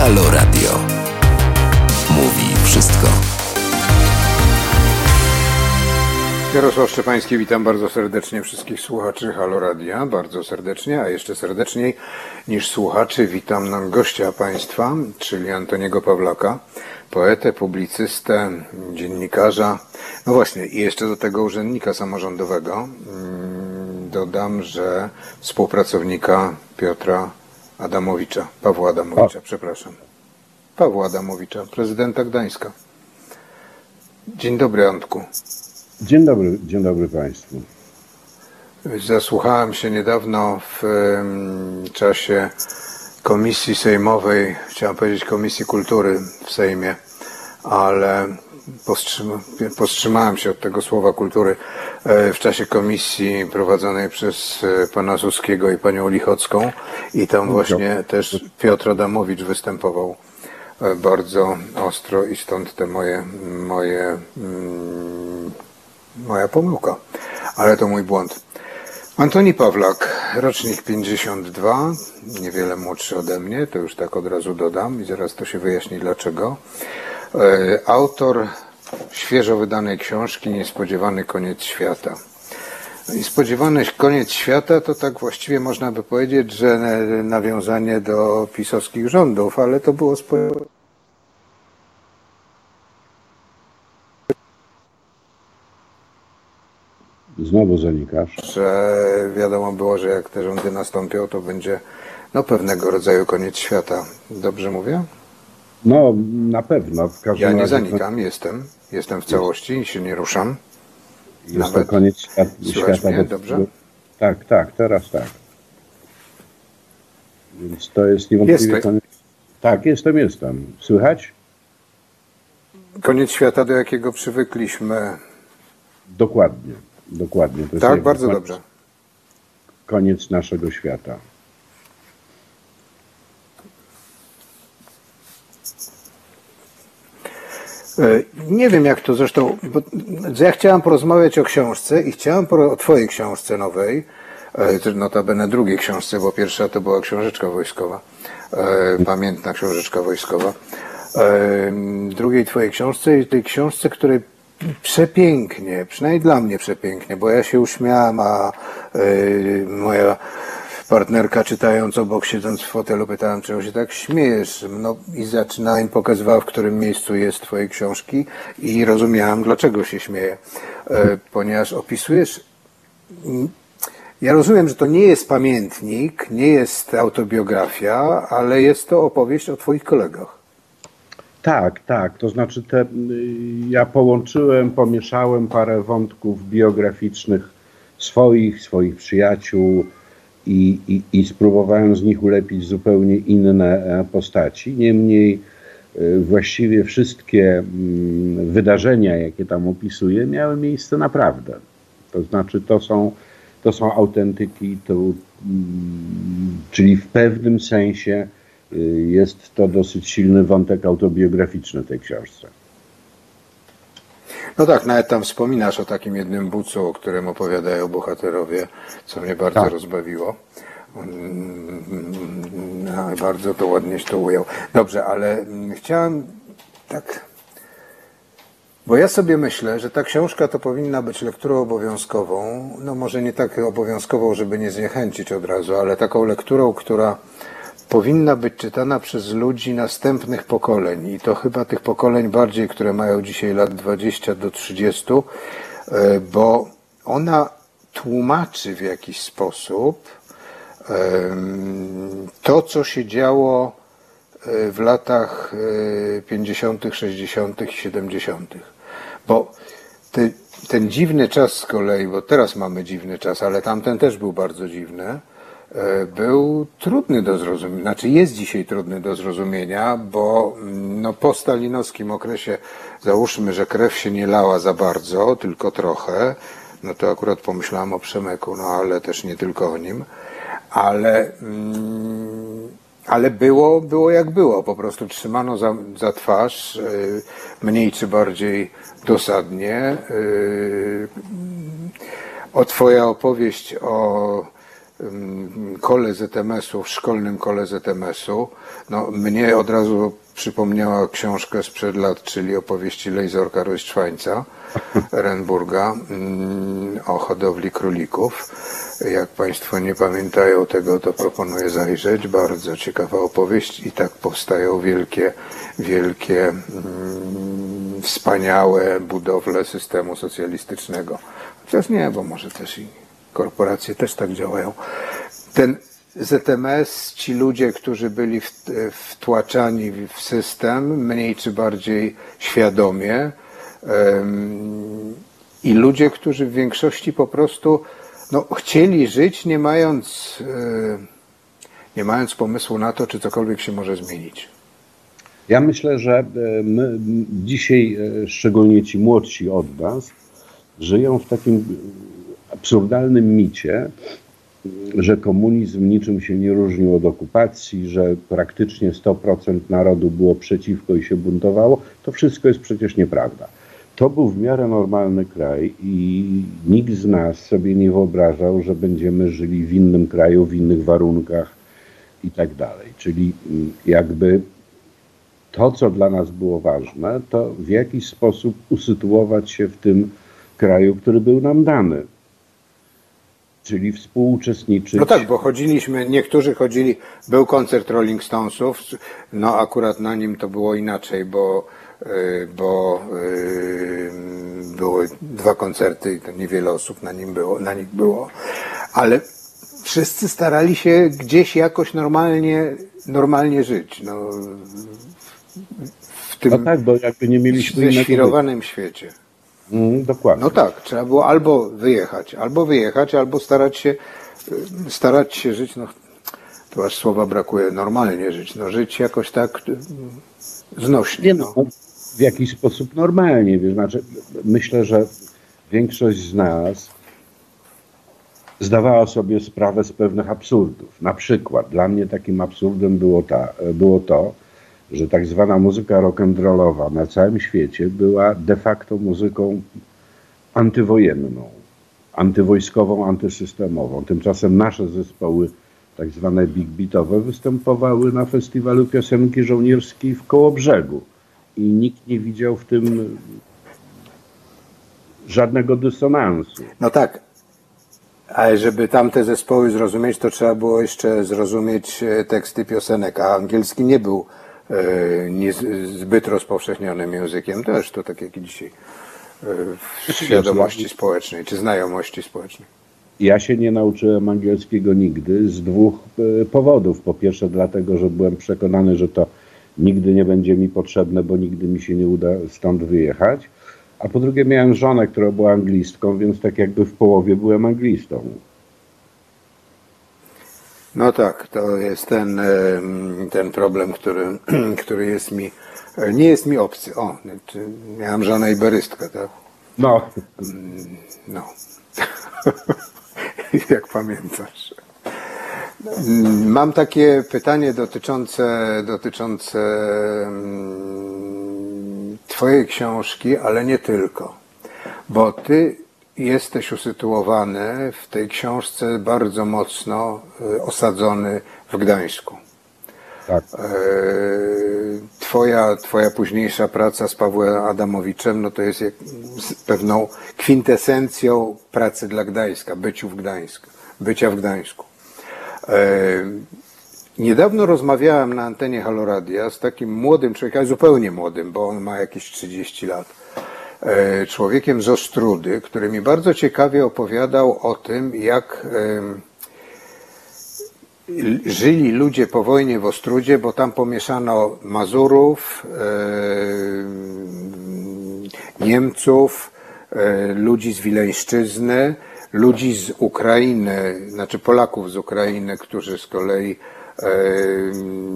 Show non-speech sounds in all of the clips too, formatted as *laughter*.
Halo Radio. Mówi wszystko. Jarosław Szczepański, witam bardzo serdecznie wszystkich słuchaczy Halo Radia, bardzo serdecznie, a jeszcze serdeczniej niż słuchaczy witam nam gościa państwa, czyli Antoniego Pawlaka, poetę, publicystę, dziennikarza, no właśnie i jeszcze do tego urzędnika samorządowego. Mm, Dodam, że współpracownika Piotra Adamowicza, Pawła Adamowicza, przepraszam. Pawła Adamowicza, prezydenta Gdańska. Dzień dobry Antku. Dzień dobry, dzień dobry Państwu. Zasłuchałem się niedawno w czasie komisji sejmowej, chciałem powiedzieć Komisji Kultury w Sejmie, ale powstrzyma, powstrzymałem się od tego słowa kultury e, w czasie komisji prowadzonej przez e, pana Suskiego i panią Lichocką i tam właśnie też Piotr Adamowicz występował e, bardzo ostro i stąd te moje, moje mm, moja pomyłka, ale to mój błąd. Antoni Pawlak, rocznik 52, niewiele młodszy ode mnie, to już tak od razu dodam i zaraz to się wyjaśni dlaczego. E, Autor świeżo wydanej książki Niespodziewany koniec świata. I spodziewany koniec świata to tak właściwie można by powiedzieć, że nawiązanie do pisowskich rządów, ale to było. Znowu zanikasz. że wiadomo było, że jak te rządy nastąpią, to będzie no, pewnego rodzaju koniec świata. Dobrze mówię? No, na pewno. W każdym Ja nie razie zanikam, jestem. Jestem w całości i się nie ruszam. Jest Nawet. to koniec Słychać świata. dobrze? Tak, tak, teraz tak. Więc to jest niewątpliwie Jesteś. koniec. Tak, jestem, jestem. Słychać? Koniec świata, do jakiego przywykliśmy. Dokładnie. Dokładnie. To Tak, bardzo koniec- dobrze. Koniec naszego świata. Nie wiem jak to zresztą, bo ja chciałem porozmawiać o książce i chciałem o twojej książce nowej, e, notabene drugiej książce, bo pierwsza to była książeczka wojskowa, e, pamiętna książeczka wojskowa. E, Drugiej twojej książce i tej książce, której przepięknie, przynajmniej dla mnie przepięknie, bo ja się uśmiałam, a e, moja partnerka czytając obok, siedząc w fotelu, pytałem, czego się tak śmiejesz. No i zaczynałem, pokazywała, w którym miejscu jest twojej książki i rozumiałem, dlaczego się śmieję. E, ponieważ opisujesz... mm, Ja rozumiem, że to nie jest pamiętnik, nie jest autobiografia, ale jest to opowieść o twoich kolegach. Tak, tak. To znaczy, te, y, ja połączyłem, pomieszałem parę wątków biograficznych swoich, swoich przyjaciół i, i, i spróbowałem z nich ulepić zupełnie inne e, postaci. Niemniej y, właściwie wszystkie mm, wydarzenia, jakie tam opisuję, miały miejsce naprawdę. To znaczy, to są, to są autentyki, to, mm, czyli w pewnym sensie y, jest to dosyć silny wątek autobiograficzny tej książce. No tak, nawet tam wspominasz o takim jednym bucu, o którym opowiadają bohaterowie, co mnie bardzo Tak. rozbawiło. No, bardzo to ładnieś to ujął. Dobrze, ale chciałem tak. Bo ja sobie myślę, że ta książka to powinna być lekturą obowiązkową. No może nie tak obowiązkową, żeby nie zniechęcić od razu, ale taką lekturą, która powinna być czytana przez ludzi następnych pokoleń i to chyba tych pokoleń bardziej, które mają dzisiaj lat 20 do 30, e, bo ona tłumaczy w jakiś sposób to, co się działo e, w latach e, 50., 60., i 70. Bo te, ten dziwny czas z kolei, bo teraz mamy dziwny czas, ale tamten też był bardzo dziwny, e, był trudny do zrozumienia, znaczy jest dzisiaj trudny do zrozumienia, bo mm, no, po stalinowskim okresie załóżmy, że krew się nie lała za bardzo, tylko trochę, no to akurat pomyślałem o Przemyku, no ale też nie tylko o nim, ale, mm, ale było, było jak było, po prostu trzymano za, za twarz, y, mniej czy bardziej dosadnie. y, O twoja opowieść o kole ZMS-u, w szkolnym kole ZMS-u, no, mnie od razu przypomniała książkę sprzed lat, czyli opowieści Lejzorka Rośczwańca, *laughs* Renburga o hodowli królików. Jak Państwo nie pamiętają tego, to proponuję zajrzeć. Bardzo ciekawa opowieść i tak powstają wielkie, wielkie, wspaniałe budowle systemu socjalistycznego. Chociaż nie, bo może też i korporacje też tak działają. Ten ZMS, ci ludzie, którzy byli wtłaczani w system, mniej czy bardziej świadomie, i ludzie, którzy w większości po prostu no, chcieli żyć, nie mając, e, nie mając pomysłu na to, czy cokolwiek się może zmienić. Ja myślę, że e, my dzisiaj, e, szczególnie ci młodsi od nas, żyją w takim absurdalnym micie, że komunizm niczym się nie różnił od okupacji, że praktycznie 100% narodu było przeciwko i się buntowało. To wszystko jest przecież nieprawda. To był w miarę normalny kraj i nikt z nas sobie nie wyobrażał, że będziemy żyli w innym kraju, w innych warunkach i tak dalej. Czyli mm, jakby to, co dla nas było ważne, to w jakiś sposób usytuować się w tym kraju, który był nam dany. Czyli współuczestniczyć. No tak, bo chodziliśmy, niektórzy chodzili, był koncert Rolling Stonesów, no akurat na nim to było inaczej, bo, y, bo y, były dwa koncerty i to niewiele osób na nim było, na nich było, ale wszyscy starali się gdzieś jakoś normalnie, normalnie żyć, no, w tym No tak, bo jakby nie mieliśmy innego. świecie. Mm, dokładnie. No tak, trzeba było albo wyjechać, albo wyjechać, albo starać się, y, starać się żyć, no tu aż słowa brakuje, normalnie żyć, no żyć jakoś tak y, znośnie. Nie No. no, w jakiś sposób normalnie. Wiesz, znaczy, myślę, że większość z nas zdawała sobie sprawę z pewnych absurdów. Na przykład dla mnie takim absurdem było, ta, było to, że tak zwana muzyka rock'n'rollowa na całym świecie była de facto muzyką antywojenną, antywojskową, antysystemową. Tymczasem nasze zespoły, tak zwane big beatowe, występowały na festiwalu piosenki żołnierskiej w Kołobrzegu i nikt nie widział w tym żadnego dysonansu. no tak, ale żeby tamte zespoły zrozumieć, to trzeba było jeszcze zrozumieć e, teksty piosenek, a angielski nie był e, nie, zbyt rozpowszechnionym językiem też, to tak jak i dzisiaj e, w świadomości społecznej, czy znajomości społecznej. Ja się nie nauczyłem angielskiego nigdy z dwóch e, powodów. Po pierwsze, dlatego, że byłem przekonany, że to nigdy nie będzie mi potrzebne, bo nigdy mi się nie uda stąd wyjechać. A po drugie, miałem żonę, która była anglistką, więc tak jakby w połowie byłem anglistą. No tak, to jest ten, ten problem, który, *clears throat* który jest mi, nie jest mi obcy. O, czy miałem żonę iberystkę, tak? No, No. *laughs* Jak pamiętasz. Mm, Mam takie pytanie dotyczące, dotyczące mm, Twojej książki, ale nie tylko. Bo Ty jesteś usytuowany w tej książce bardzo mocno y, osadzony w Gdańsku. tak. E, Twoja, twoja późniejsza praca z Pawłem Adamowiczem, no to jest jak, pewną kwintesencją pracy dla Gdańska, byciu w Gdańsku, bycia w Gdańsku. E, Niedawno rozmawiałem na antenie Haloradia z takim młodym człowiekiem, zupełnie młodym, bo on ma jakieś 30 lat. E, Człowiekiem z Ostrudy, który mi bardzo ciekawie opowiadał o tym, jak em, żyli ludzie po wojnie w Ostrudzie, bo tam pomieszano Mazurów, e, Niemców, e, ludzi z Wileńszczyzny, ludzi z Ukrainy, znaczy Polaków z Ukrainy, którzy z kolei e,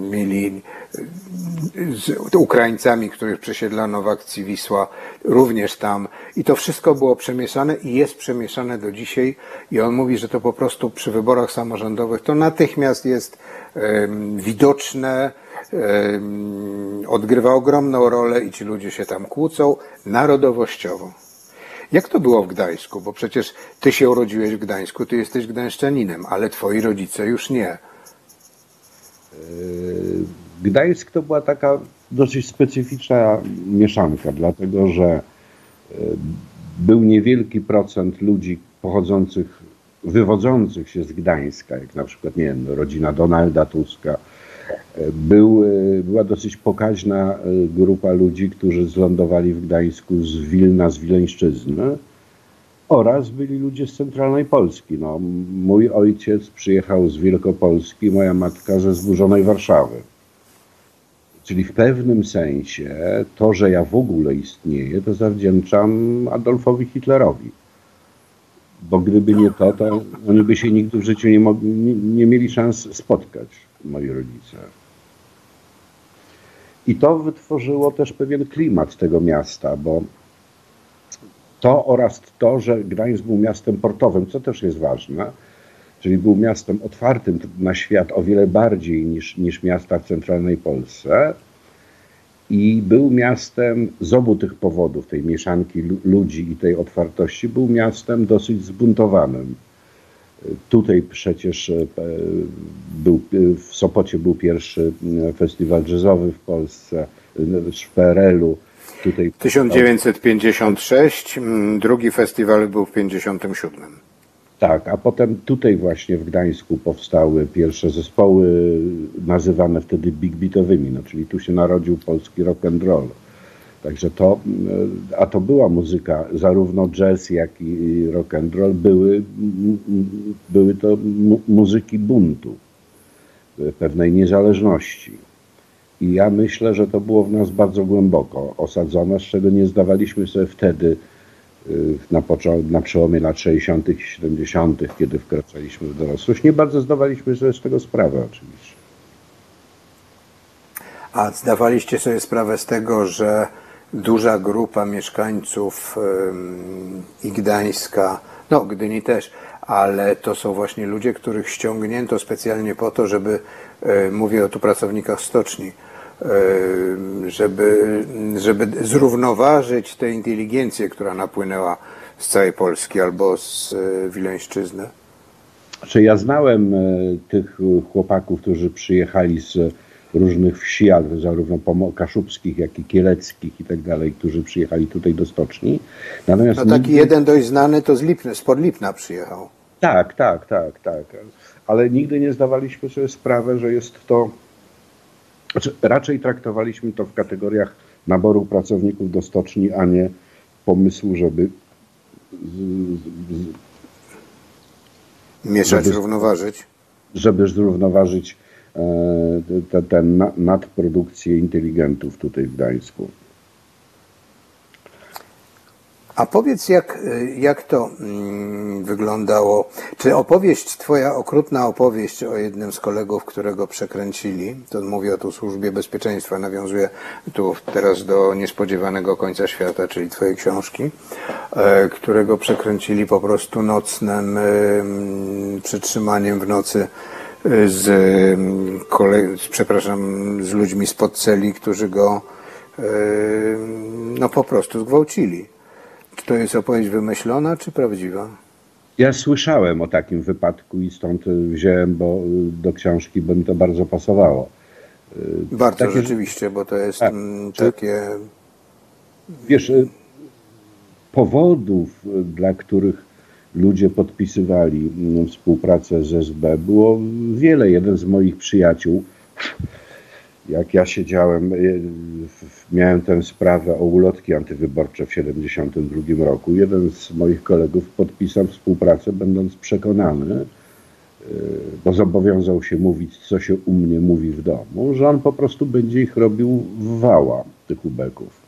mieli z Ukraińcami, których przesiedlano w akcji Wisła, również tam. I to wszystko było przemieszane i jest przemieszane do dzisiaj. I on mówi, że to po prostu przy wyborach samorządowych to natychmiast jest widoczne, odgrywa ogromną rolę i ci ludzie się tam kłócą narodowościowo. Jak to było w Gdańsku? Bo przecież ty się urodziłeś w Gdańsku, ty jesteś gdańszczaninem, ale twoi rodzice już nie. Gdańsk to była taka dosyć specyficzna mieszanka, dlatego że e, był niewielki procent ludzi pochodzących, wywodzących się z Gdańska, jak na przykład, nie wiem, rodzina Donalda Tuska. E, Był, była dosyć pokaźna grupa ludzi, którzy zlądowali w Gdańsku z Wilna, z Wileńszczyzny oraz byli ludzie z centralnej Polski. No, mój ojciec przyjechał z Wielkopolski, moja matka ze zburzonej Warszawy. Czyli w pewnym sensie to, że ja w ogóle istnieję, to zawdzięczam Adolfowi Hitlerowi. Bo gdyby nie to, to oni by się nigdy w życiu nie, mogli, nie, nie mieli szans spotkać, moi rodzice. I to wytworzyło też pewien klimat tego miasta, bo to oraz to, że Gdańsk był miastem portowym, co też jest ważne, czyli był miastem otwartym na świat o wiele bardziej niż, niż miasta w centralnej Polsce. I był miastem z obu tych powodów, tej mieszanki lu- ludzi i tej otwartości, był miastem dosyć zbuntowanym. Tutaj przecież e, był, w Sopocie był pierwszy e, festiwal jazzowy w Polsce, e, w PRL-u. Tutaj 1956, mm, drugi festiwal był w 57. Tak, a potem tutaj właśnie w Gdańsku powstały pierwsze zespoły nazywane wtedy big beatowymi, no czyli tu się narodził polski rock and roll. Także to, e, a to była muzyka, zarówno jazz, jak i rock and roll były, m- m- były to mu- muzyki buntu, e, pewnej niezależności. I ja myślę, że to było w nas bardzo głęboko osadzone, z czego nie zdawaliśmy sobie wtedy y, na, na przełomie lat 60. i 70., kiedy wkraczaliśmy w dorosłość. Nie bardzo zdawaliśmy sobie z tego sprawę oczywiście. A zdawaliście sobie sprawę z tego, że duża grupa mieszkańców i Gdańska, no Gdyni też, ale to są właśnie ludzie, których ściągnięto specjalnie po to, żeby, y, mówię o tu pracownikach stoczni, y, żeby, żeby zrównoważyć tę inteligencję, która napłynęła z całej Polski albo z y, Wileńszczyzny. Znaczy ja znałem e, tych e, chłopaków, którzy przyjechali z różnych wsi, ale zarówno kaszubskich, jak i kieleckich i tak dalej, którzy przyjechali tutaj do stoczni. Natomiast No taki nigdy- jeden dość znany to z Lipny, spod Lipna przyjechał. Tak, tak, tak, tak. Ale nigdy nie zdawaliśmy sobie sprawy, że jest to. Znaczy, raczej traktowaliśmy to w kategoriach naboru pracowników do stoczni, a nie pomysłu, żeby Mieszać, Żeby- równoważyć. żeby zrównoważyć e, te- tę na- nadprodukcję inteligentów tutaj w Gdańsku. A powiedz, jak, jak to mm, wyglądało? Czy opowieść, twoja okrutna opowieść o jednym z kolegów, którego przekręcili, to mówię o tu służbie bezpieczeństwa, nawiązuję tu teraz do niespodziewanego końca świata, czyli twojej książki, e, którego przekręcili po prostu nocnym em, przytrzymaniem w nocy e, z, kole, z, przepraszam, z ludźmi spod celi, którzy go no po prostu zgwałcili. Czy to jest opowieść wymyślona, czy prawdziwa? Ja słyszałem o takim wypadku i stąd wziąłem bo, do książki, bo mi to bardzo pasowało. Warto Takie- rzeczywiście, bo to jest Tak. mm, takie. Wiesz, y, powodów, y, dla których ludzie podpisywali mm, współpracę z SB było wiele. Jeden z moich przyjaciół, jak ja siedziałem, y, miałem tę sprawę o ulotki antywyborcze w 1972 roku, jeden z moich kolegów podpisał współpracę, będąc przekonany, y, bo zobowiązał się mówić, co się u mnie mówi w domu, że on po prostu będzie ich robił w wała, tych ubeków.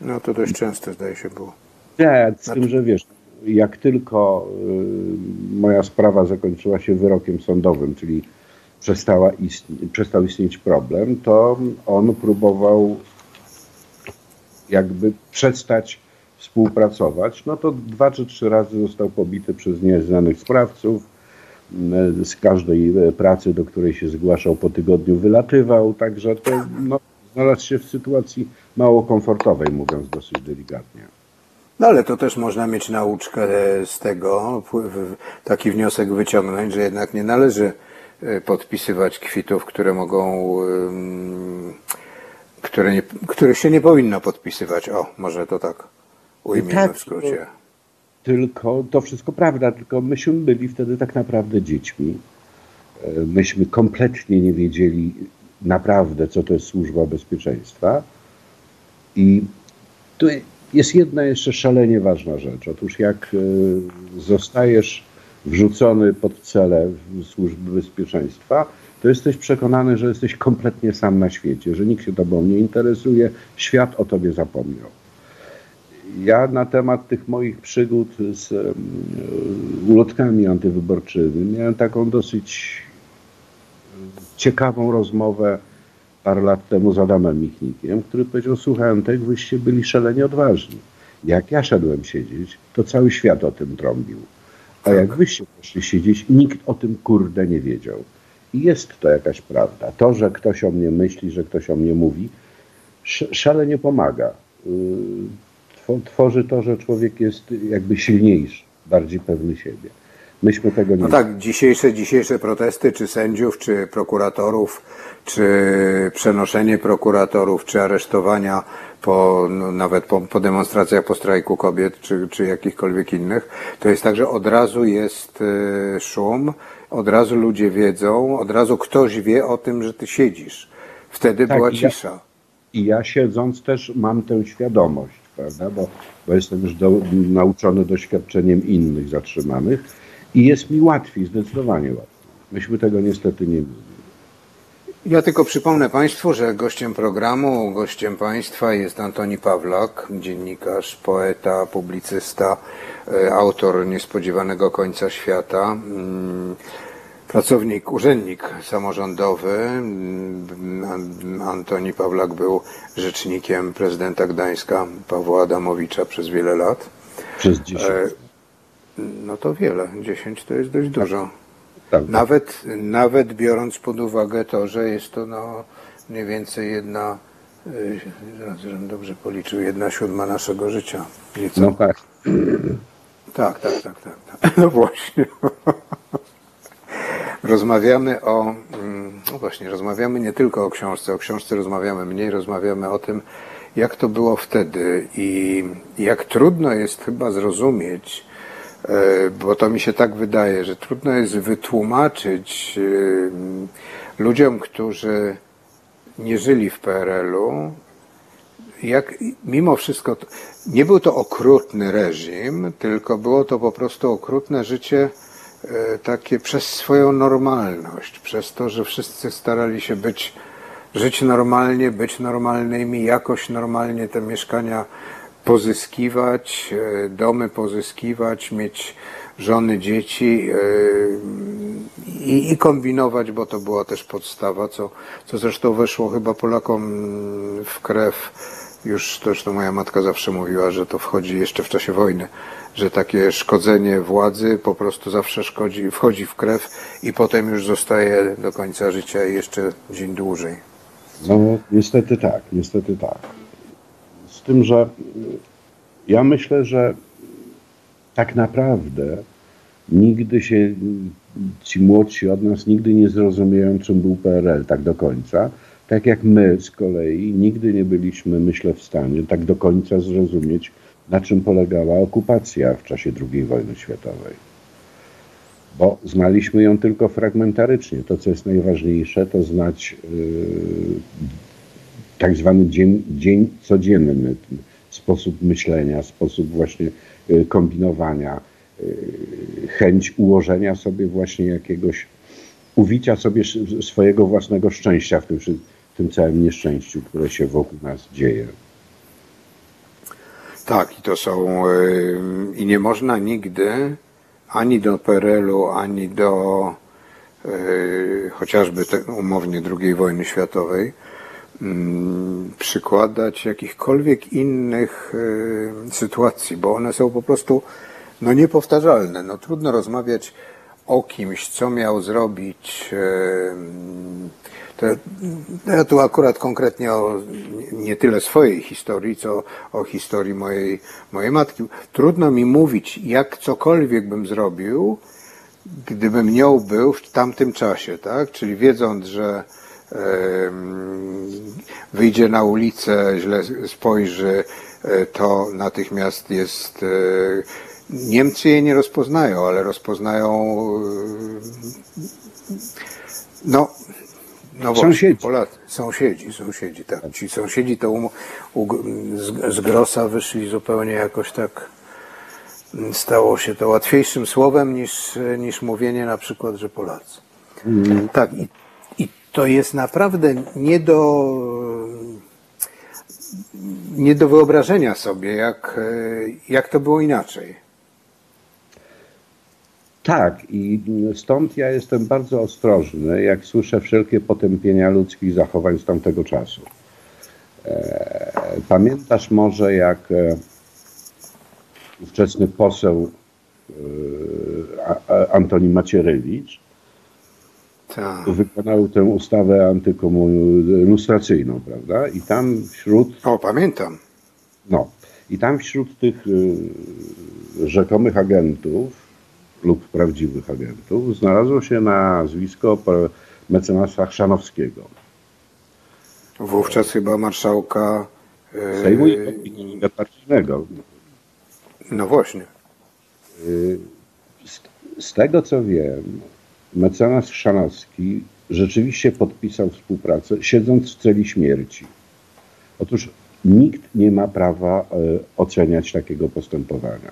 No to dość często zdaje się było. Nie, z tym, że wiesz, jak tylko y, moja sprawa zakończyła się wyrokiem sądowym, czyli przestała istni- przestał istnieć problem, to on próbował jakby przestać współpracować. No to dwa czy trzy razy został pobity przez nieznanych sprawców. Y, Z każdej y, pracy, do której się zgłaszał po tygodniu, wylatywał. Także to no, znalazł się w sytuacji mało komfortowej, mówiąc dosyć delikatnie. No ale to też można mieć nauczkę z tego, taki wniosek wyciągnąć, że jednak nie należy e, podpisywać kwitów, które mogą, które, nie, których się nie powinno podpisywać. O, może to tak ujmijmy Tak, w skrócie. Tylko to wszystko prawda, tylko myśmy byli wtedy tak naprawdę dziećmi. E, Myśmy kompletnie nie wiedzieli naprawdę, co to jest służba bezpieczeństwa. I tu jest jedna jeszcze szalenie ważna rzecz. Otóż jak e, zostajesz wrzucony pod cele służby bezpieczeństwa, to jesteś przekonany, że jesteś kompletnie sam na świecie, że nikt się tobą nie interesuje, świat o tobie zapomniał. Ja na temat tych moich przygód z em, ulotkami antywyborczymi miałem taką dosyć ciekawą rozmowę parę lat temu z Adamem Michnikiem, który powiedział, słuchaj Antek, wyście byli szalenie odważni. Jak ja szedłem siedzieć, to cały świat o tym trąbił. A jak wyście poszli siedzieć, nikt o tym kurde nie wiedział. I jest to jakaś prawda. To, że ktoś o mnie myśli, że ktoś o mnie mówi, sz- szalenie pomaga. Yy, two- Tworzy to, że człowiek jest jakby silniejszy, bardziej pewny siebie. Myśmy tego nie No tak, dzisiejsze, dzisiejsze protesty, czy sędziów, czy prokuratorów, czy przenoszenie prokuratorów, czy aresztowania po, no, nawet po, po demonstracjach po strajku kobiet, czy, czy jakichkolwiek innych, to jest tak, że od razu jest e, szum, od razu ludzie wiedzą, od razu ktoś wie o tym, że ty siedzisz. Wtedy Tak, była i ja- cisza. I ja siedząc też mam tę świadomość, prawda, bo, bo jestem już do, nauczony doświadczeniem innych zatrzymanych i jest mi łatwiej, zdecydowanie łatwiej. Myśmy tego niestety nie mieli. Ja tylko przypomnę Państwu, że gościem programu, gościem Państwa jest Antoni Pawlak, dziennikarz, poeta, publicysta, e, autor Niespodziewanego Końca Świata, mm, pracownik, urzędnik samorządowy. Mm, An- Antoni Pawlak był rzecznikiem prezydenta Gdańska Pawła Adamowicza przez wiele lat. Przez dzisiaj. E, No to wiele, 10 to jest dość dużo. Prawda? Nawet, nawet biorąc pod uwagę to, że jest to no, mniej więcej jedna, y, żebym dobrze policzył, jedna siódma naszego życia. Nieco. No tak. Tak, tak, tak, tak, tak. *laughs* No właśnie. Rozmawiamy o, mm, no właśnie, rozmawiamy nie tylko o książce, o książce rozmawiamy mniej, rozmawiamy o tym, jak to było wtedy i jak trudno jest chyba zrozumieć, bo to mi się tak wydaje, że trudno jest wytłumaczyć e, ludziom, którzy nie żyli w PRL-u, jak mimo wszystko, nie był to okrutny reżim, tylko było to po prostu okrutne życie e, takie przez swoją normalność, przez to, że wszyscy starali się być, żyć normalnie, być normalnymi, jakoś normalnie te mieszkania pozyskiwać, e, domy pozyskiwać, mieć żony, dzieci e, i, i kombinować, bo to była też podstawa, co, co zresztą weszło chyba Polakom w krew. Już zresztą moja matka zawsze mówiła, że to wchodzi jeszcze w czasie wojny, że takie szkodzenie władzy po prostu zawsze szkodzi, wchodzi w krew i potem już zostaje do końca życia i jeszcze dzień dłużej. No niestety tak, niestety tak. Z tym, że ja myślę, że tak naprawdę nigdy się ci młodsi od nas nigdy nie zrozumieją, czym był PRL tak do końca. Tak jak my z kolei nigdy nie byliśmy, myślę, w stanie tak do końca zrozumieć, na czym polegała okupacja w czasie II wojny światowej. Bo znaliśmy ją tylko fragmentarycznie. To, co jest najważniejsze, to znać yy, tak zwany dzień, dzień codzienny, sposób myślenia, sposób właśnie yy, kombinowania, yy, chęć ułożenia sobie właśnie jakiegoś, uwicia sobie swojego własnego szczęścia w tym, w tym całym nieszczęściu, które się wokół nas dzieje. Tak, i to są, y, i nie można nigdy ani do PRL-u, ani do chociażby te, umownie II wojny światowej przykładać jakichkolwiek innych y, sytuacji, bo one są po prostu no, niepowtarzalne. No, trudno rozmawiać o kimś, co miał zrobić. y, To, ja tu akurat konkretnie o nie tyle swojej historii, co o historii mojej, mojej matki. Trudno mi mówić, jak cokolwiek bym zrobił, gdybym nią był w tamtym czasie, tak? Czyli wiedząc, że wyjdzie na ulicę, źle spojrzy, e, to natychmiast jest. e, Niemcy jej nie rozpoznają, ale rozpoznają. e, No, no właśnie, Sąsiedzi. Polacy, sąsiedzi, sąsiedzi, tak. Ci sąsiedzi to u, u, z, z grosa wyszli zupełnie jakoś tak. mm, Stało się to łatwiejszym słowem niż, niż mówienie na przykład, że Polacy. Tak, i, i to jest naprawdę nie do, nie do wyobrażenia sobie, jak, e, jak to było inaczej. Tak, i stąd ja jestem bardzo ostrożny, jak słyszę wszelkie potępienia ludzkich zachowań z tamtego czasu. E, Pamiętasz może, jak e, ówczesny poseł Antoni Macierewicz Tak. wykonał tę ustawę antykomun- lustracyjną, prawda? I tam wśród O, pamiętam. No, i tam wśród tych y, rzekomych agentów lub prawdziwych agentów znalazło się nazwisko mecenasa Chrzanowskiego. Wówczas chyba marszałka. e, Sejmu i partyjnego. No właśnie. Z, z tego co wiem, mecenas Chrzanowski rzeczywiście podpisał współpracę, siedząc w celi śmierci. Otóż nikt nie ma prawa e, oceniać takiego postępowania.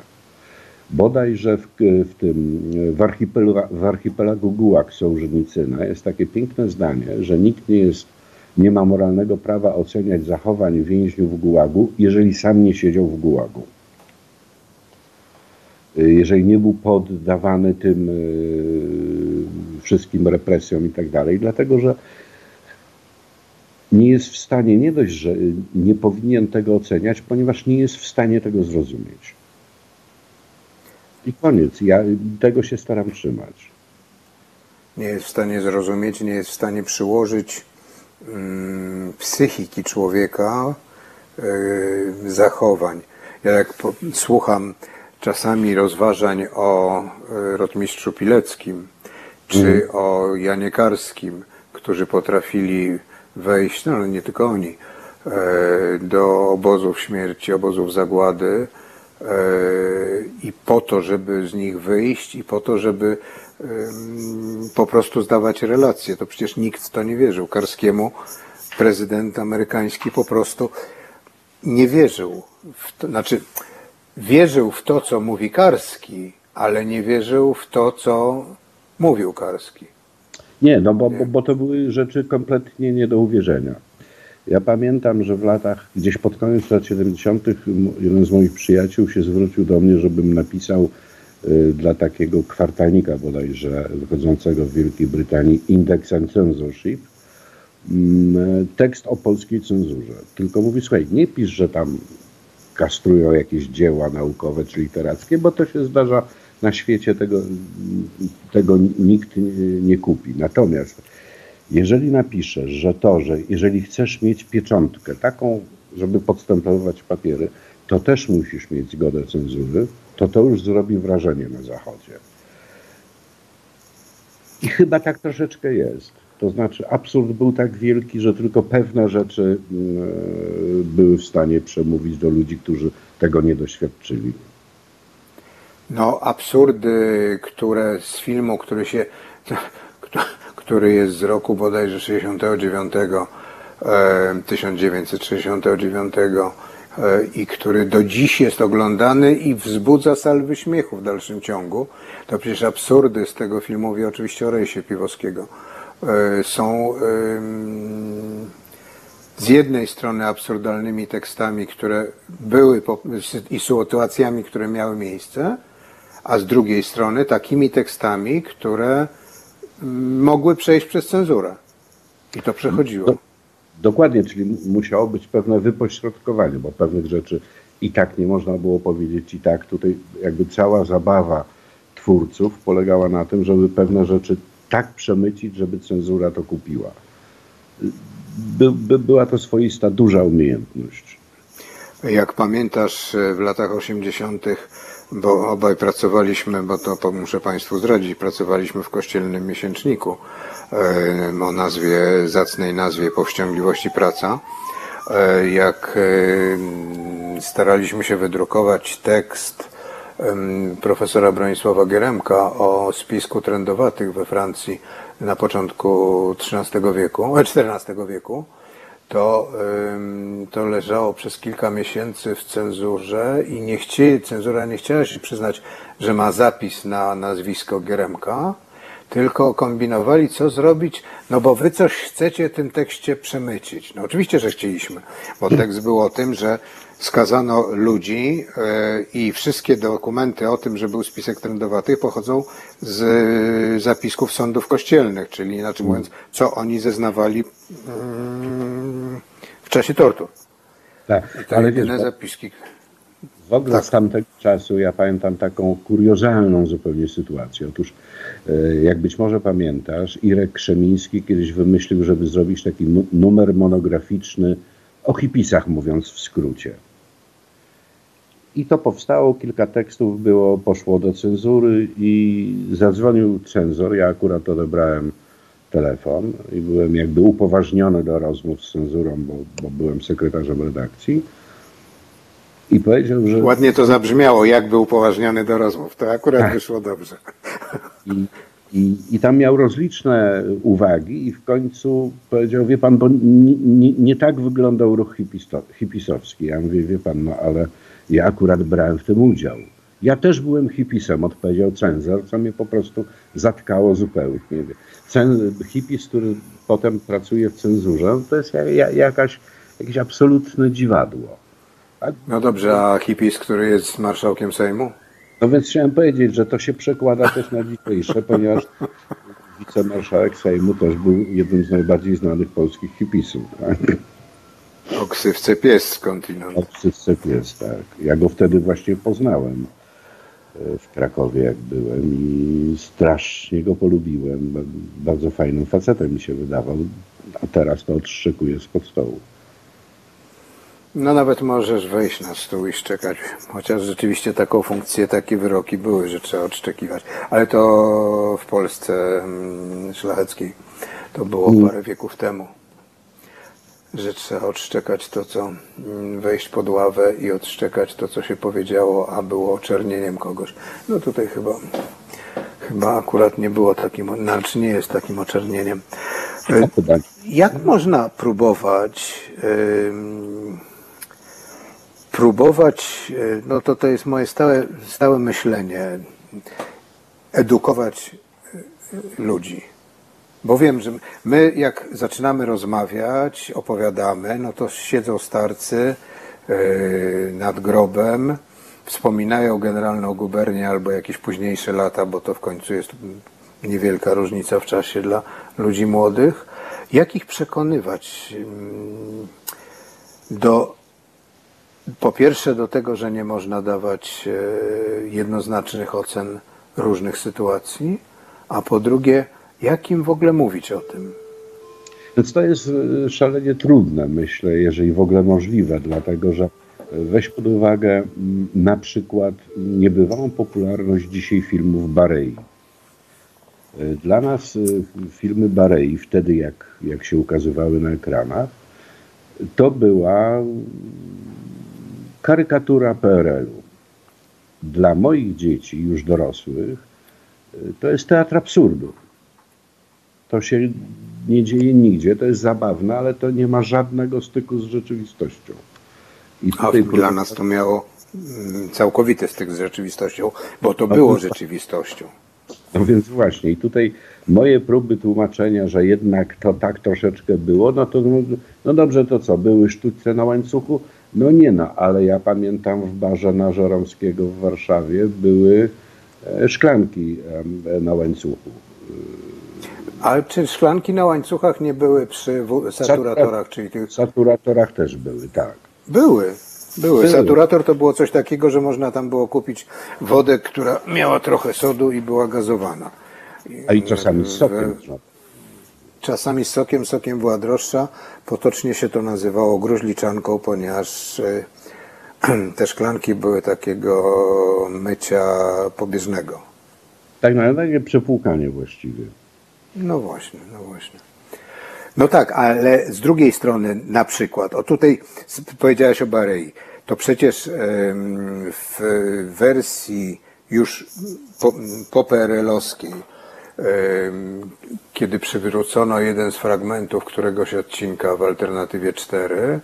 Bodajże w, w tym e, w, archipelagu, w archipelagu Gułak Sołżenicyna jest takie piękne zdanie, że nikt nie jest nie ma moralnego prawa oceniać zachowań więźniów w Gułagu, jeżeli sam nie siedział w Gułagu jeżeli nie był poddawany tym wszystkim represjom i tak dalej, dlatego że nie jest w stanie, nie dość, że nie powinien tego oceniać, ponieważ nie jest w stanie tego zrozumieć. I koniec. Ja tego się staram trzymać. Nie jest w stanie zrozumieć, nie jest w stanie przyłożyć mm, psychiki człowieka, y, zachowań. Ja jak po, słucham czasami rozważań o y, rotmistrzu Pileckim czy o Janie Karskim, którzy potrafili wejść, no ale nie tylko oni, e, do obozów śmierci, obozów zagłady e, i po to, żeby z nich wyjść i po to, żeby po prostu zdawać relacje. To przecież nikt w to nie wierzył. Karskiemu prezydent amerykański po prostu nie wierzył. W to, znaczy, wierzył w to, co mówi Karski, ale nie wierzył w to, co mówił Karski. Nie, no bo, bo, bo to były rzeczy kompletnie nie do uwierzenia. Ja pamiętam, że w latach, gdzieś pod koniec lat 70., m- jeden z moich przyjaciół się zwrócił do mnie, żebym napisał y, dla takiego kwartalnika bodajże wychodzącego w Wielkiej Brytanii Index and Censorship mm, tekst o polskiej cenzurze. Tylko mówi, słuchaj, nie pisz, że tam kastrują jakieś dzieła naukowe czy literackie, bo to się zdarza na świecie, tego, tego nikt nie, kupi. Natomiast jeżeli napiszesz, że to, że jeżeli chcesz mieć pieczątkę taką, żeby podstępować papiery, to też musisz mieć zgodę cenzury, to to już zrobi wrażenie na Zachodzie. I chyba tak troszeczkę jest. To znaczy absurd był tak wielki, że tylko pewne rzeczy mm, były w stanie przemówić do ludzi, którzy tego nie doświadczyli. No, absurdy, które z filmu, który się, *laughs* który jest z roku bodajże 69, e, 1969 e, i który do dziś jest oglądany i wzbudza salwy śmiechu w dalszym ciągu, to przecież absurdy z tego filmu, mówię oczywiście o Rejsie Piwowskiego, e, są z jednej strony absurdalnymi tekstami, które były i sytuacjami, które miały miejsce, a z drugiej strony takimi tekstami, które mm, mogły przejść przez cenzurę. I to przechodziło. Dokładnie, czyli musiało być pewne wypośrodkowanie, bo pewnych rzeczy i tak nie można było powiedzieć i tak. Tutaj jakby cała zabawa twórców polegała na tym, żeby pewne rzeczy tak przemycić, żeby cenzura to kupiła. by, by była to swoista duża umiejętność. Jak pamiętasz w latach 80., bo obaj pracowaliśmy, bo to muszę Państwu zdradzić, pracowaliśmy w kościelnym miesięczniku e, o nazwie, zacnej nazwie Powściągliwości Praca. E, Jak e, staraliśmy się wydrukować tekst profesora Bronisława Geremka o spisku trędowatych we Francji na początku XIII wieku, e, XIV wieku, to, to leżało przez kilka miesięcy w cenzurze i nie chcieli, cenzura nie chciała się przyznać, że ma zapis na nazwisko Geremka, tylko kombinowali, co zrobić, no bo wy coś chcecie tym tekście przemycić. No oczywiście, że chcieliśmy, bo tekst był o tym, że skazano ludzi e, i wszystkie dokumenty o tym, że był spisek trędowatych pochodzą z e, zapisków sądów kościelnych, czyli inaczej mówiąc, co oni zeznawali mm, w czasie tortur. Tak, ale jedyne zapiski. w ogóle tak. z tamtego czasu ja pamiętam taką kuriozalną zupełnie sytuację. Otóż, e, jak być może pamiętasz, Irek Krzemiński kiedyś wymyślił, żeby zrobić taki nu- numer monograficzny o hipisach, mówiąc w skrócie. I to powstało, kilka tekstów było, poszło do cenzury i zadzwonił cenzor. Ja akurat odebrałem telefon i byłem jakby upoważniony do rozmów z cenzurą, bo, bo byłem sekretarzem redakcji. I powiedział, że Ładnie to zabrzmiało, jakby upoważniony do rozmów. To akurat Tak. wyszło dobrze. I, i, I tam miał rozliczne uwagi i w końcu powiedział, wie pan, bo nie, nie, nie tak wyglądał ruch hipisowski. Ja mówię, wie pan, no ale ja akurat brałem w tym udział. Ja też byłem hipisem, odpowiedział cenzor, co mnie po prostu zatkało zupełnie. Cen, hipis, który potem pracuje w cenzurze, to jest ja, ja, jakaś, jakieś absolutne dziwadło. Tak? No dobrze, a hipis, który jest marszałkiem Sejmu? No więc chciałem powiedzieć, że to się przekłada też na dzisiejsze, ponieważ wicemarszałek Sejmu też był jednym z najbardziej znanych polskich hipisów. Tak? O ksywce pies skądinąd. Obsysce pies, tak. Ja go wtedy właśnie poznałem e, w Krakowie, jak byłem i strasznie go polubiłem. Ba- Bardzo fajnym facetem mi się wydawał, a teraz to odszczekuje spod stołu. No nawet możesz wejść na stół i szczekać, chociaż rzeczywiście taką funkcję, takie wyroki były, że trzeba odszczekiwać. Ale to w Polsce mm, szlacheckiej to było parę wieków temu, że trzeba odszczekać to, co mm, wejść pod ławę i odszczekać to, co się powiedziało, a było oczernieniem kogoś. No tutaj chyba, chyba akurat nie było takim, znaczy nie jest takim oczernieniem. E, Jak można próbować próbować, y, no to to jest moje stałe, stałe myślenie, edukować y, ludzi. Bo wiem, że my jak zaczynamy rozmawiać, opowiadamy, no to siedzą starcy y, nad grobem, wspominają generalną gubernię albo jakieś późniejsze lata, bo to w końcu jest niewielka różnica w czasie dla ludzi młodych. Jak ich przekonywać ym, do, po pierwsze do tego, że nie można dawać e, jednoznacznych ocen różnych sytuacji, a po drugie, jak im w ogóle mówić o tym? Więc to jest e, szalenie trudne, myślę, jeżeli w ogóle możliwe, dlatego że e, weź pod uwagę na przykład niebywałą popularność dzisiaj filmów Barei. E, Dla nas filmy Barei, wtedy jak, jak się ukazywały na ekranach, to była karykatura PRL-u. Dla moich dzieci, już dorosłych, to jest teatr absurdu. To się nie dzieje nigdzie, to jest zabawne, ale to nie ma żadnego styku z rzeczywistością. I A dla nas to miało mm, całkowity styk z rzeczywistością, bo to było rzeczywistością. No więc właśnie, i tutaj moje próby tłumaczenia, że jednak to tak troszeczkę było, no to no, no dobrze, to co, były sztućce na łańcuchu? No nie no, ale ja pamiętam w barze na Żeromskiego w Warszawie były e, szklanki na łańcuchu. Ale czy szklanki na łańcuchach nie były przy saturatorach, czyli tych W saturatorach też były, tak. Były. Były. Były. Saturator to było coś takiego, że można tam było kupić wodę, która miała trochę sodu i była gazowana. A i czasami z sokiem. Mhm. czasami z sokiem, sokiem była droższa. Potocznie się to nazywało gruźliczanką, ponieważ e, *clears throat* te szklanki były takiego mycia pobieżnego. Tak na takie przepłukanie właściwie. No właśnie, no właśnie. No tak, ale z drugiej strony na przykład, o tutaj powiedziałeś o Barei, to przecież w wersji już po, po PRL-owskiej, em, kiedy przywrócono jeden z fragmentów któregoś odcinka w Alternatywie 4,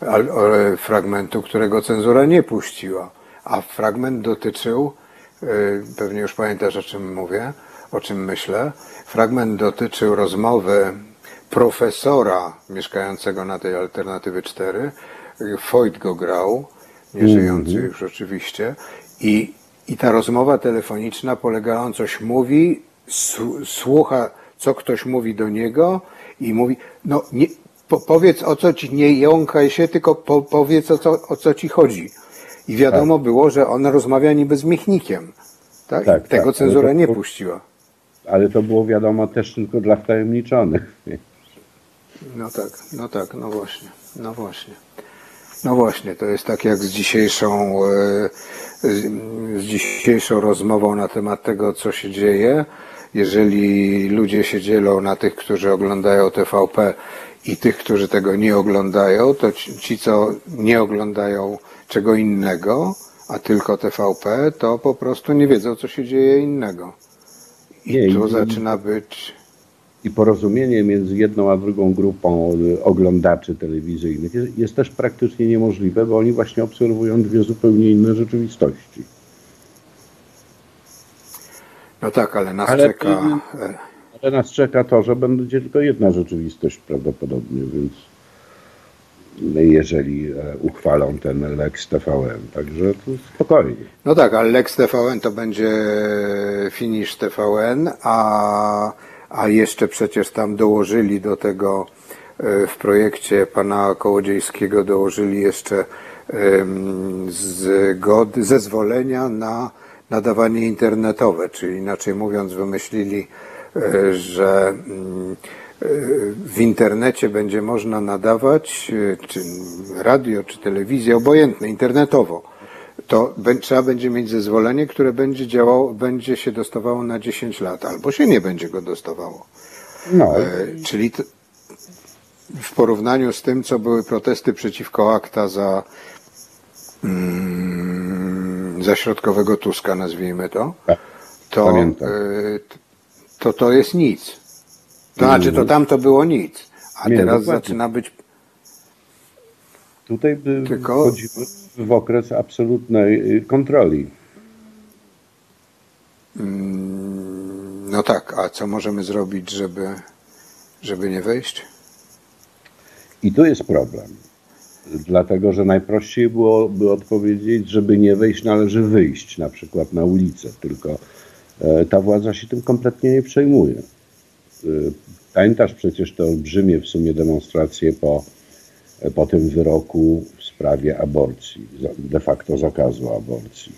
al- o- fragmentu, którego cenzura nie puściła, a fragment dotyczył, y, pewnie już pamiętasz o czym mówię, o czym myślę, fragment dotyczył rozmowy profesora mieszkającego na tej Alternatywie 4, y, Foyt go grał, nieżyjący już oczywiście, i, i ta rozmowa telefoniczna polegała, on coś mówi, słucha, co ktoś mówi do niego i mówi, no nie, po, powiedz o co ci, nie jąkaj się, tylko po, powiedz o co, o co ci chodzi. I wiadomo było, że on rozmawia niby z Michnikiem. Tak? Tak, Tego tak, cenzura nie puściła. Ale to było wiadomo też tylko dla wtajemniczonych. *laughs* No tak, no tak, no właśnie, no właśnie. No właśnie, to jest tak jak z dzisiejszą, e, z, dzisiejszą rozmową na temat tego, co się dzieje. Jeżeli ludzie się dzielą na tych, którzy oglądają TVP i tych, którzy tego nie oglądają, to ci, ci co nie oglądają czego innego, a tylko TVP, to po prostu nie wiedzą, co się dzieje innego. I Nie, tu i- zaczyna być... I porozumienie między jedną a drugą grupą y, oglądaczy telewizyjnych jest, jest też praktycznie niemożliwe, bo oni właśnie obserwują dwie zupełnie inne rzeczywistości. No tak, ale nas Ale- czeka... e, Ale nas czeka to, że będzie tylko jedna rzeczywistość prawdopodobnie, więc jeżeli e, uchwalą ten Lex TVN, także spokojnie. No tak, ale Lex TVN to będzie finish TVN, a, a jeszcze przecież tam dołożyli do tego e, w projekcie pana Kołodziejskiego dołożyli jeszcze zgody, zezwolenia na nadawanie internetowe, czyli inaczej mówiąc wymyślili, e, że mm, w internecie będzie można nadawać, e, czy radio, czy telewizję, obojętne, internetowo to trzeba będzie mieć zezwolenie, które będzie działało, będzie się dostawało na 10 lat, albo się nie będzie go dostawało. No, E, czyli w porównaniu z tym, co były protesty przeciwko akta za, mm, za środkowego Tuska, nazwijmy to, tak, to, e, to to jest nic. To znaczy, to tam to było nic, a Nie, teraz dokładnie. zaczyna być tutaj Tylko- wchodzimy w okres absolutnej y, kontroli. Mm, No tak, a co możemy zrobić, żeby, żeby nie wejść? I tu jest problem. Dlatego, że najprościej byłoby odpowiedzieć, żeby nie wejść, należy wyjść na przykład na ulicę, tylko e, ta władza się tym kompletnie nie przejmuje. E, Pamiętasz przecież te olbrzymie w sumie demonstracje po, po tym wyroku w sprawie aborcji, de facto zakazu aborcji.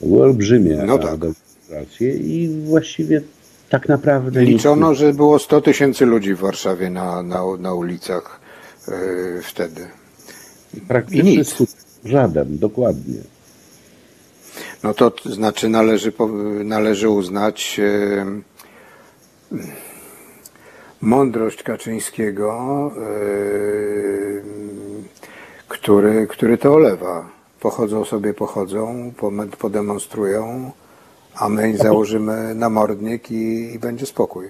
To były olbrzymie No tak. demonstracje i właściwie tak naprawdę Liczono, że było 100 tysięcy ludzi w Warszawie na, na, na ulicach yy, wtedy. praktycznie i nic. żaden, dokładnie. No to znaczy należy, należy uznać yy, mądrość Kaczyńskiego, yy, który, który to olewa. Pochodzą sobie, pochodzą, podemonstrują, a my założymy namordnik i, i będzie spokój.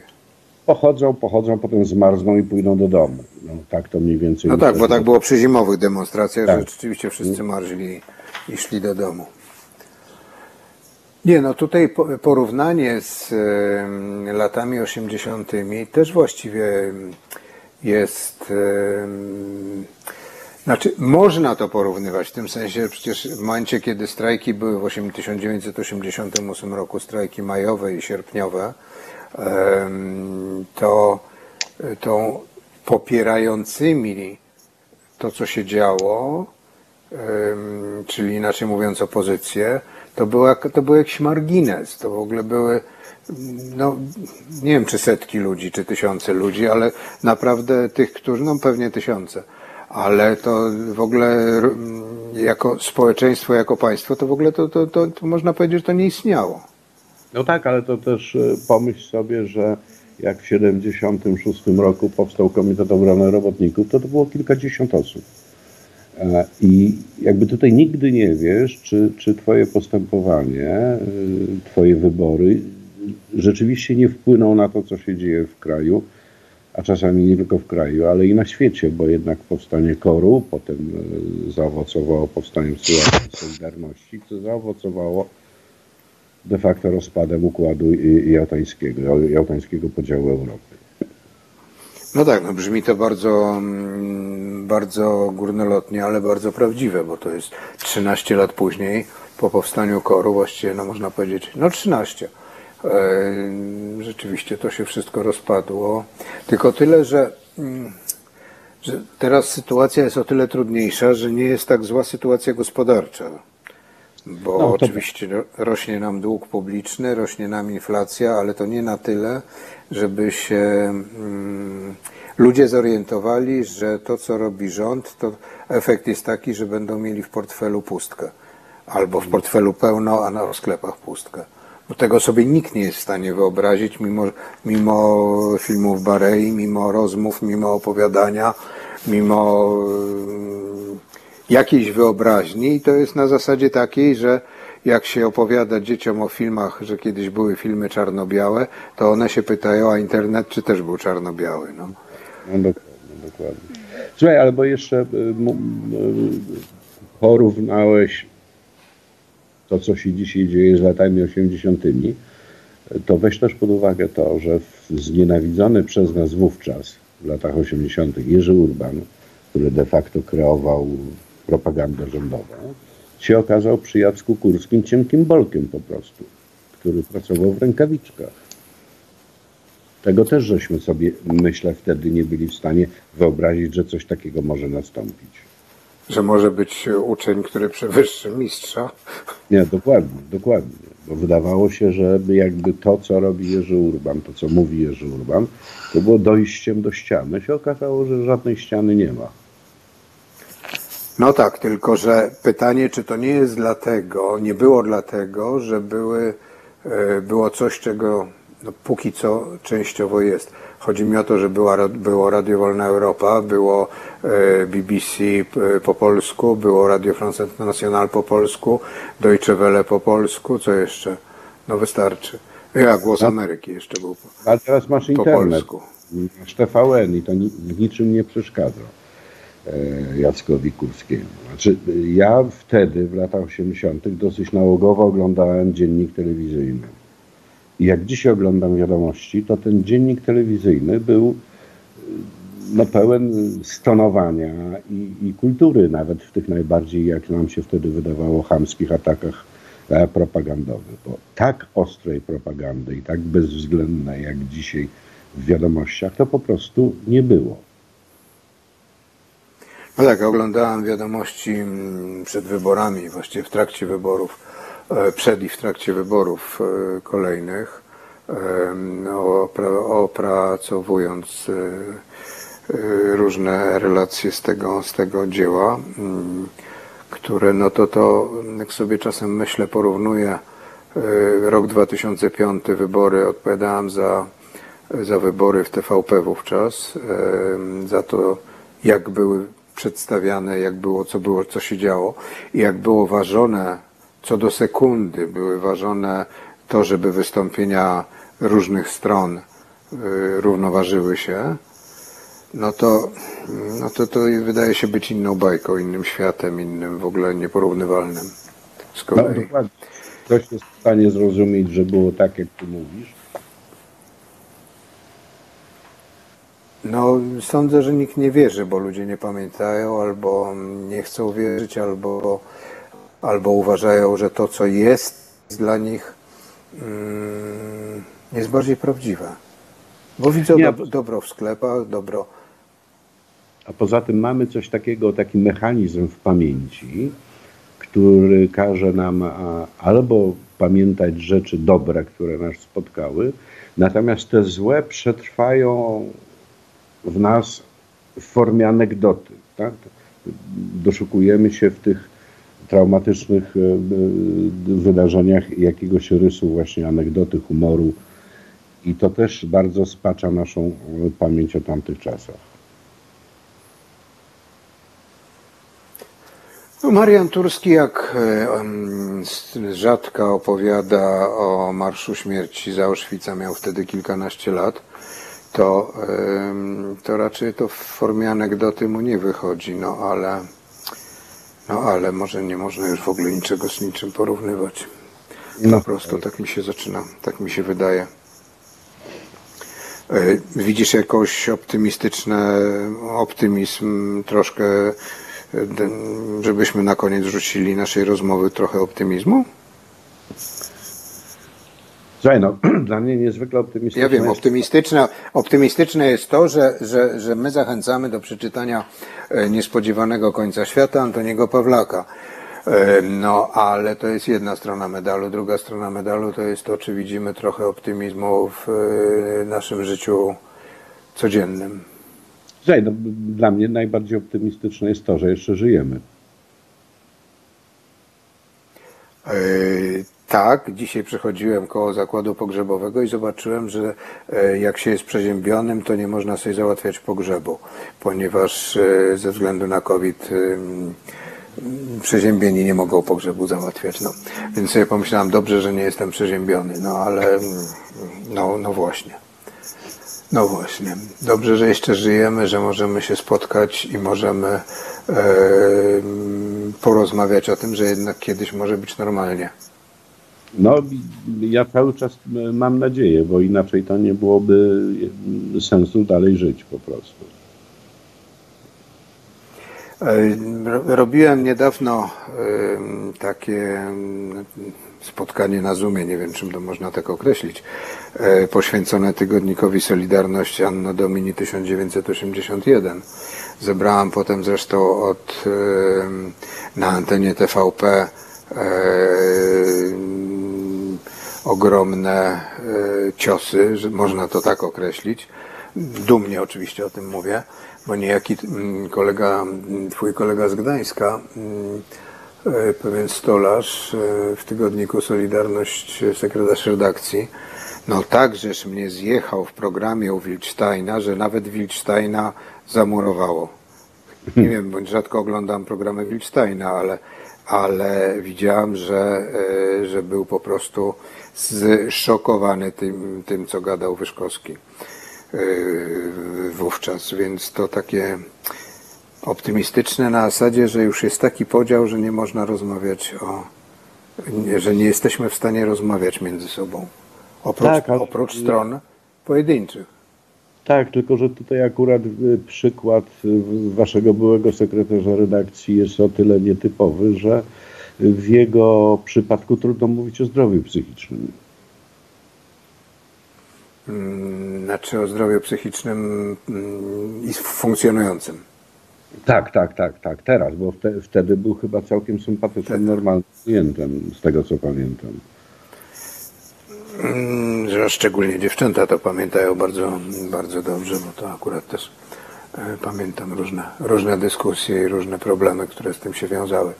Pochodzą, pochodzą, potem zmarzną i pójdą do domu. No, tak to mniej więcej. No tak, bo tak było przy zimowych demonstracjach, Tak. że rzeczywiście wszyscy marzli i szli do domu. Nie, no tutaj po- porównanie z latami 80. też właściwie jest. Znaczy, można to porównywać w tym sensie, przecież w momencie, kiedy strajki były w 8 1988 roku, strajki majowe i sierpniowe, to, to popierającymi to, co się działo, czyli inaczej mówiąc opozycję, to, była, to był jakiś margines. To w ogóle były, no nie wiem czy setki ludzi, czy tysiące ludzi, ale naprawdę tych, którzy, no pewnie tysiące. Ale to w ogóle r- jako społeczeństwo, jako państwo, to w ogóle to, to, to, to można powiedzieć, że to nie istniało. No tak, ale to też e, pomyśl sobie, że jak w 76 roku powstał Komitet Obrony Robotników, to to było kilkadziesiąt osób. I jakby tutaj nigdy nie wiesz, czy, czy twoje postępowanie, e, twoje wybory rzeczywiście nie wpłyną na to, co się dzieje w kraju, a czasami nie tylko w kraju, ale i na świecie, bo jednak powstanie koru, potem e, zaowocowało powstaniem Solidarności, co zaowocowało de facto rozpadem układu jałtańskiego, jałtańskiego podziału Europy. No tak, no brzmi to bardzo, mm, bardzo górnolotnie, ale bardzo prawdziwe, bo to jest 13 lat później, po powstaniu koru, właściwie, no można powiedzieć, no 13. E, Rzeczywiście to się wszystko rozpadło. Tylko tyle, że, mm, że teraz sytuacja jest o tyle trudniejsza, że nie jest tak zła sytuacja gospodarcza. Bo No, to- oczywiście ro- rośnie nam dług publiczny, rośnie nam inflacja, ale to nie na tyle, żeby się mm, ludzie zorientowali, że to, co robi rząd, to efekt jest taki, że będą mieli w portfelu pustkę. Albo w portfelu pełno, a na sklepach pustkę. Bo tego sobie nikt nie jest w stanie wyobrazić, mimo, mimo filmów Barei, mimo rozmów, mimo opowiadania, mimo jakiejś wyobraźni i to jest na zasadzie takiej, że jak się opowiada dzieciom o filmach, że kiedyś były filmy czarno-białe, to one się pytają, a internet czy też był czarno-biały. No. No dokładnie, dokładnie. Słuchaj, albo jeszcze y, m- porównałeś to, co się dzisiaj dzieje z latami 80., to weź też pod uwagę to, że znienawidzony przez nas wówczas, w latach 80., Jerzy Urban, który de facto kreował propagandę rządową, się okazał przy Jacku Kurskim cienkim bolkiem po prostu, który pracował w rękawiczkach. Tego też żeśmy sobie, myślę, wtedy nie byli w stanie wyobrazić, że coś takiego może nastąpić. Że może być uczeń, który przewyższy mistrza. Nie, dokładnie, dokładnie. Bo wydawało się, że jakby to, co robi Jerzy Urban, to, co mówi Jerzy Urban, to było dojściem do ściany. Się okazało, że żadnej ściany nie ma. No tak, tylko że pytanie, czy to nie jest dlatego, nie było dlatego, że były, e, było coś, czego no, póki co częściowo jest. Chodzi mi o to, że była, było Radio Wolna Europa, było e, BBC p- po polsku, było Radio France International po polsku, Deutsche Welle po polsku, co jeszcze? No wystarczy. Ja, Głos Ameryki jeszcze był. po- Ale teraz masz Po internet, polsku. masz TVN i to niczym nie przeszkadza e, Jackowi Kurskiemu. Znaczy, ja wtedy, w latach 80., dosyć nałogowo oglądałem dziennik telewizyjny. I jak dzisiaj oglądam wiadomości, to ten dziennik telewizyjny był y, no, pełen stonowania i, i kultury, nawet w tych najbardziej, jak nam się wtedy wydawało, chamskich atakach e, propagandowych. Bo tak ostrej propagandy i tak bezwzględnej, jak dzisiaj w wiadomościach, to po prostu nie było. No tak, oglądałem wiadomości mm, przed wyborami, właściwie w trakcie wyborów, e, przed i w trakcie wyborów e, kolejnych, opra- opracowując e, różne relacje z tego, z tego dzieła, mm, które no to to, jak sobie czasem myślę, porównuję rok 2005, wybory, odpowiadałem za, za wybory w TVP wówczas, za to jak były przedstawiane, jak było, co było, co się działo i jak było ważone, co do sekundy były ważone to, żeby wystąpienia różnych stron y, równoważyły się, no to, no to to wydaje się być inną bajką, innym światem, innym w ogóle nieporównywalnym z No, kolei. dokładnie. Ktoś jest w stanie zrozumieć, że było tak, jak ty mówisz. No, sądzę, że nikt nie wierzy, bo ludzie nie pamiętają, albo nie chcą wierzyć, albo, albo uważają, że to, co jest dla nich, mm, jest bardziej prawdziwe. Bo widzą Nie, do, dobro w sklepach, dobro. A poza tym mamy coś takiego, taki mechanizm w pamięci, który każe nam a, albo pamiętać rzeczy dobre, które nas spotkały, natomiast te złe przetrwają w nas w formie anegdoty. Tak? Doszukujemy się w tych traumatycznych e, e, wydarzeniach jakiegoś rysu właśnie anegdoty, humoru i to też bardzo spacza naszą pamięć o tamtych czasach. No, Marian Turski jak e, rzadka opowiada o Marszu Śmierci z Auschwitza, miał wtedy kilkanaście lat, to, to raczej to w formie anegdoty mu nie wychodzi, no ale, no ale może nie można już w ogóle niczego z niczym porównywać. No, Po prostu tak mi się zaczyna, tak mi się wydaje. E, Widzisz jakoś optymistyczne, optymizm troszkę, e, żebyśmy na koniec rzucili naszej rozmowy trochę optymizmu? Słuchaj, no, *clears throat* dla mnie niezwykle optymistyczne Ja wiem, jest optymistyczne, optymistyczne jest to, że, że, że my zachęcamy do przeczytania e, Niespodziewanego końca świata Antoniego Pawlaka. E, No, ale to jest jedna strona medalu. Druga strona medalu to jest to, czy widzimy trochę optymizmu w e, naszym życiu codziennym. Słuchaj, no, dla mnie najbardziej optymistyczne jest to, że jeszcze żyjemy. Tak, dzisiaj przechodziłem koło zakładu pogrzebowego i zobaczyłem, że e, jak się jest przeziębionym, to nie można sobie załatwiać pogrzebu, ponieważ e, ze względu na COVID przeziębieni nie mogą pogrzebu załatwiać. No. Więc sobie pomyślałem, dobrze, że nie jestem przeziębiony, no ale no, no właśnie. No właśnie. Dobrze, że jeszcze żyjemy, że możemy się spotkać i możemy e, porozmawiać o tym, że jednak kiedyś może być normalnie. No, ja cały czas e, mam nadzieję, bo inaczej to nie byłoby e, sensu dalej żyć po prostu. E, ro- Robiłem niedawno takie spotkanie na Zoomie, nie wiem czym to można tak określić, e, poświęcone tygodnikowi Solidarność Anno Domini 1981. Zebrałem potem zresztą od, na antenie TVP em, ogromne e, ciosy, że można to tak określić. Dumnie oczywiście o tym mówię, bo niejaki mm, kolega, mm, twój kolega z Gdańska, mm, e, pewien stolarz e, w tygodniku Solidarność, sekretarz redakcji, no tak, żeż mnie zjechał w programie u Wilczsteina, że nawet Wilczsteina zamurowało. Nie wiem, bądź rzadko oglądam programy Wilczsteina, ale, ale widziałem, że, że był po prostu zszokowany tym, tym co gadał Wyszkowski e, wówczas, więc to takie optymistyczne na zasadzie, że już jest taki podział, że nie można rozmawiać o, że nie jesteśmy w stanie rozmawiać między sobą. Oprócz, Tak, ale- oprócz stron pojedynczych. Tak, tylko że tutaj akurat y, przykład y, waszego byłego sekretarza redakcji jest o tyle nietypowy, że w jego przypadku trudno mówić o zdrowiu psychicznym. Mm, Znaczy o zdrowiu psychicznym mm, i funkcjonującym. Tak, tak, tak, tak, teraz, bo wte, wtedy był chyba całkiem sympatycznym, normalnym klientem, z tego co pamiętam. Mm, Że szczególnie dziewczęta to pamiętają bardzo, bardzo dobrze, bo to akurat też e, pamiętam różne, różne dyskusje i różne problemy, które z tym się wiązały.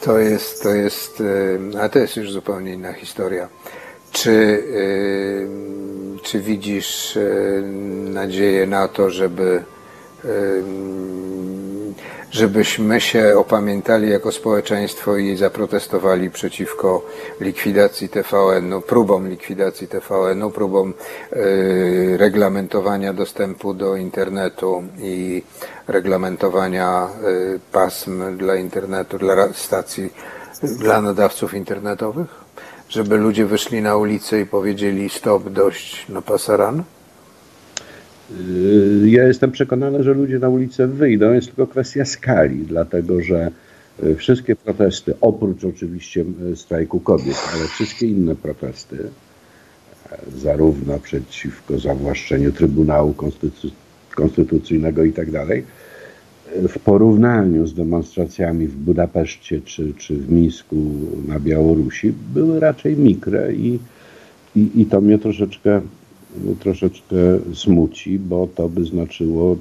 To jest, to jest, ale to jest już zupełnie inna historia. Czy, czy widzisz nadzieję na to, żeby żebyśmy się opamiętali jako społeczeństwo i zaprotestowali przeciwko likwidacji TVN-u, próbom likwidacji TVN-u, próbom e, reglamentowania dostępu do internetu i reglamentowania e, pasm dla internetu, dla stacji, dla nadawców internetowych, żeby ludzie wyszli na ulicę i powiedzieli stop, dość, no pasaran? Y, Ja jestem przekonany, że ludzie na ulicę wyjdą, jest tylko kwestia skali, dlatego że y, wszystkie protesty, oprócz oczywiście y, strajku kobiet, ale wszystkie inne protesty, zarówno przeciwko zawłaszczeniu Trybunału Konstytu- konstytucyjnego i tak dalej, w porównaniu z demonstracjami w Budapeszcie czy, czy w Mińsku na Białorusi były raczej mikre i, i, i to mnie troszeczkę, troszeczkę smuci, bo to by znaczyło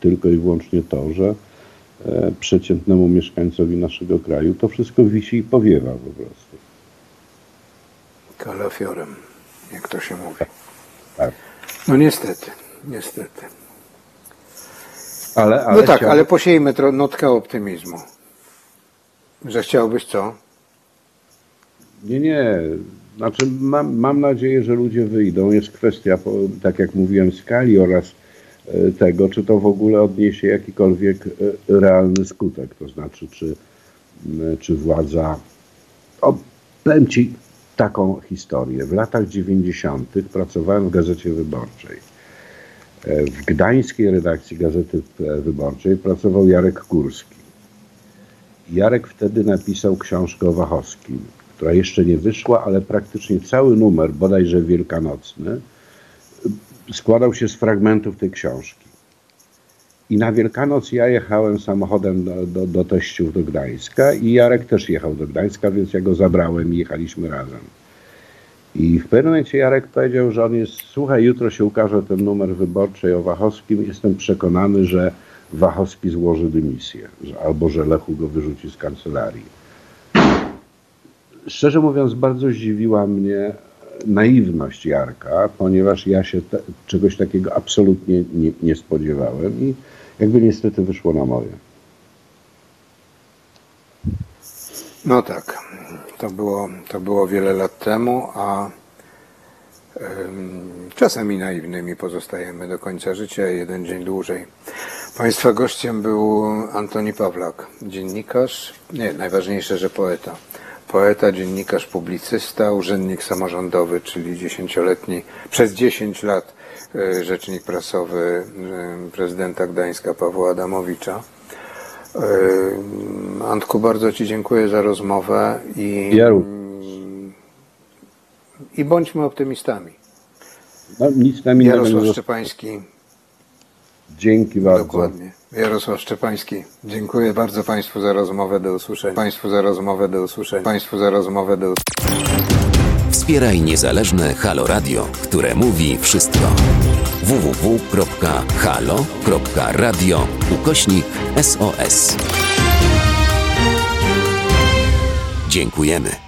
tylko i wyłącznie to, że e, przeciętnemu mieszkańcowi naszego kraju to wszystko wisi i powiewa po prostu. Kalafiorem, jak to się mówi. Tak. No niestety, niestety. Ale, ale no tak, chciałbym- ale posiejmy tro- notkę optymizmu. Że chciałbyś co? Nie, nie. Znaczy mam, mam nadzieję, że ludzie wyjdą. Jest kwestia, tak jak mówiłem, skali oraz e, tego, czy to w ogóle odniesie jakikolwiek e, realny skutek. To znaczy, czy, czy władza... O, powiem Ci taką historię. W latach 90. pracowałem w Gazecie Wyborczej. E, W gdańskiej redakcji Gazety Wyborczej pracował Jarek Kurski. Jarek wtedy napisał książkę o Wachowskim, która jeszcze nie wyszła, ale praktycznie cały numer, bodajże wielkanocny, składał się z fragmentów tej książki. I na Wielkanoc ja jechałem samochodem do, do, do teściów do Gdańska i Jarek też jechał do Gdańska, więc ja go zabrałem i jechaliśmy razem. I w pewnym momencie Jarek powiedział, że on jest, słuchaj, jutro się ukaże ten numer wyborczy o Wachowskim. Jestem przekonany, że Wachowski złoży dymisję, albo że Lechu go wyrzuci z kancelarii. Szczerze mówiąc, bardzo zdziwiła mnie naiwność Jarka, ponieważ ja się te, czegoś takiego absolutnie nie, nie spodziewałem i jakby niestety wyszło na moje. No tak, to było, to było wiele lat temu, a czasami naiwnymi pozostajemy do końca życia, jeden dzień dłużej. Państwa gościem był Antoni Pawlak, dziennikarz, nie, najważniejsze, że poeta. Poeta, dziennikarz, publicysta, urzędnik samorządowy, czyli dziesięcioletni, przez 10 lat e, rzecznik prasowy e, prezydenta Gdańska Pawła Adamowicza. E, Antku, bardzo Ci dziękuję za rozmowę i, Ja również. i bądźmy optymistami. No, nic nam Jarosław. Szczepański, Dzięki bardzo. dokładnie. Jarosław Szczepański, dziękuję bardzo Państwu za rozmowę, do usłyszenia. Państwu za rozmowę, do usłyszenia. Państwu za rozmowę, do. Wspieraj niezależne Halo Radio, które mówi wszystko. www.halo.radio ukośnik SOS. Dziękujemy.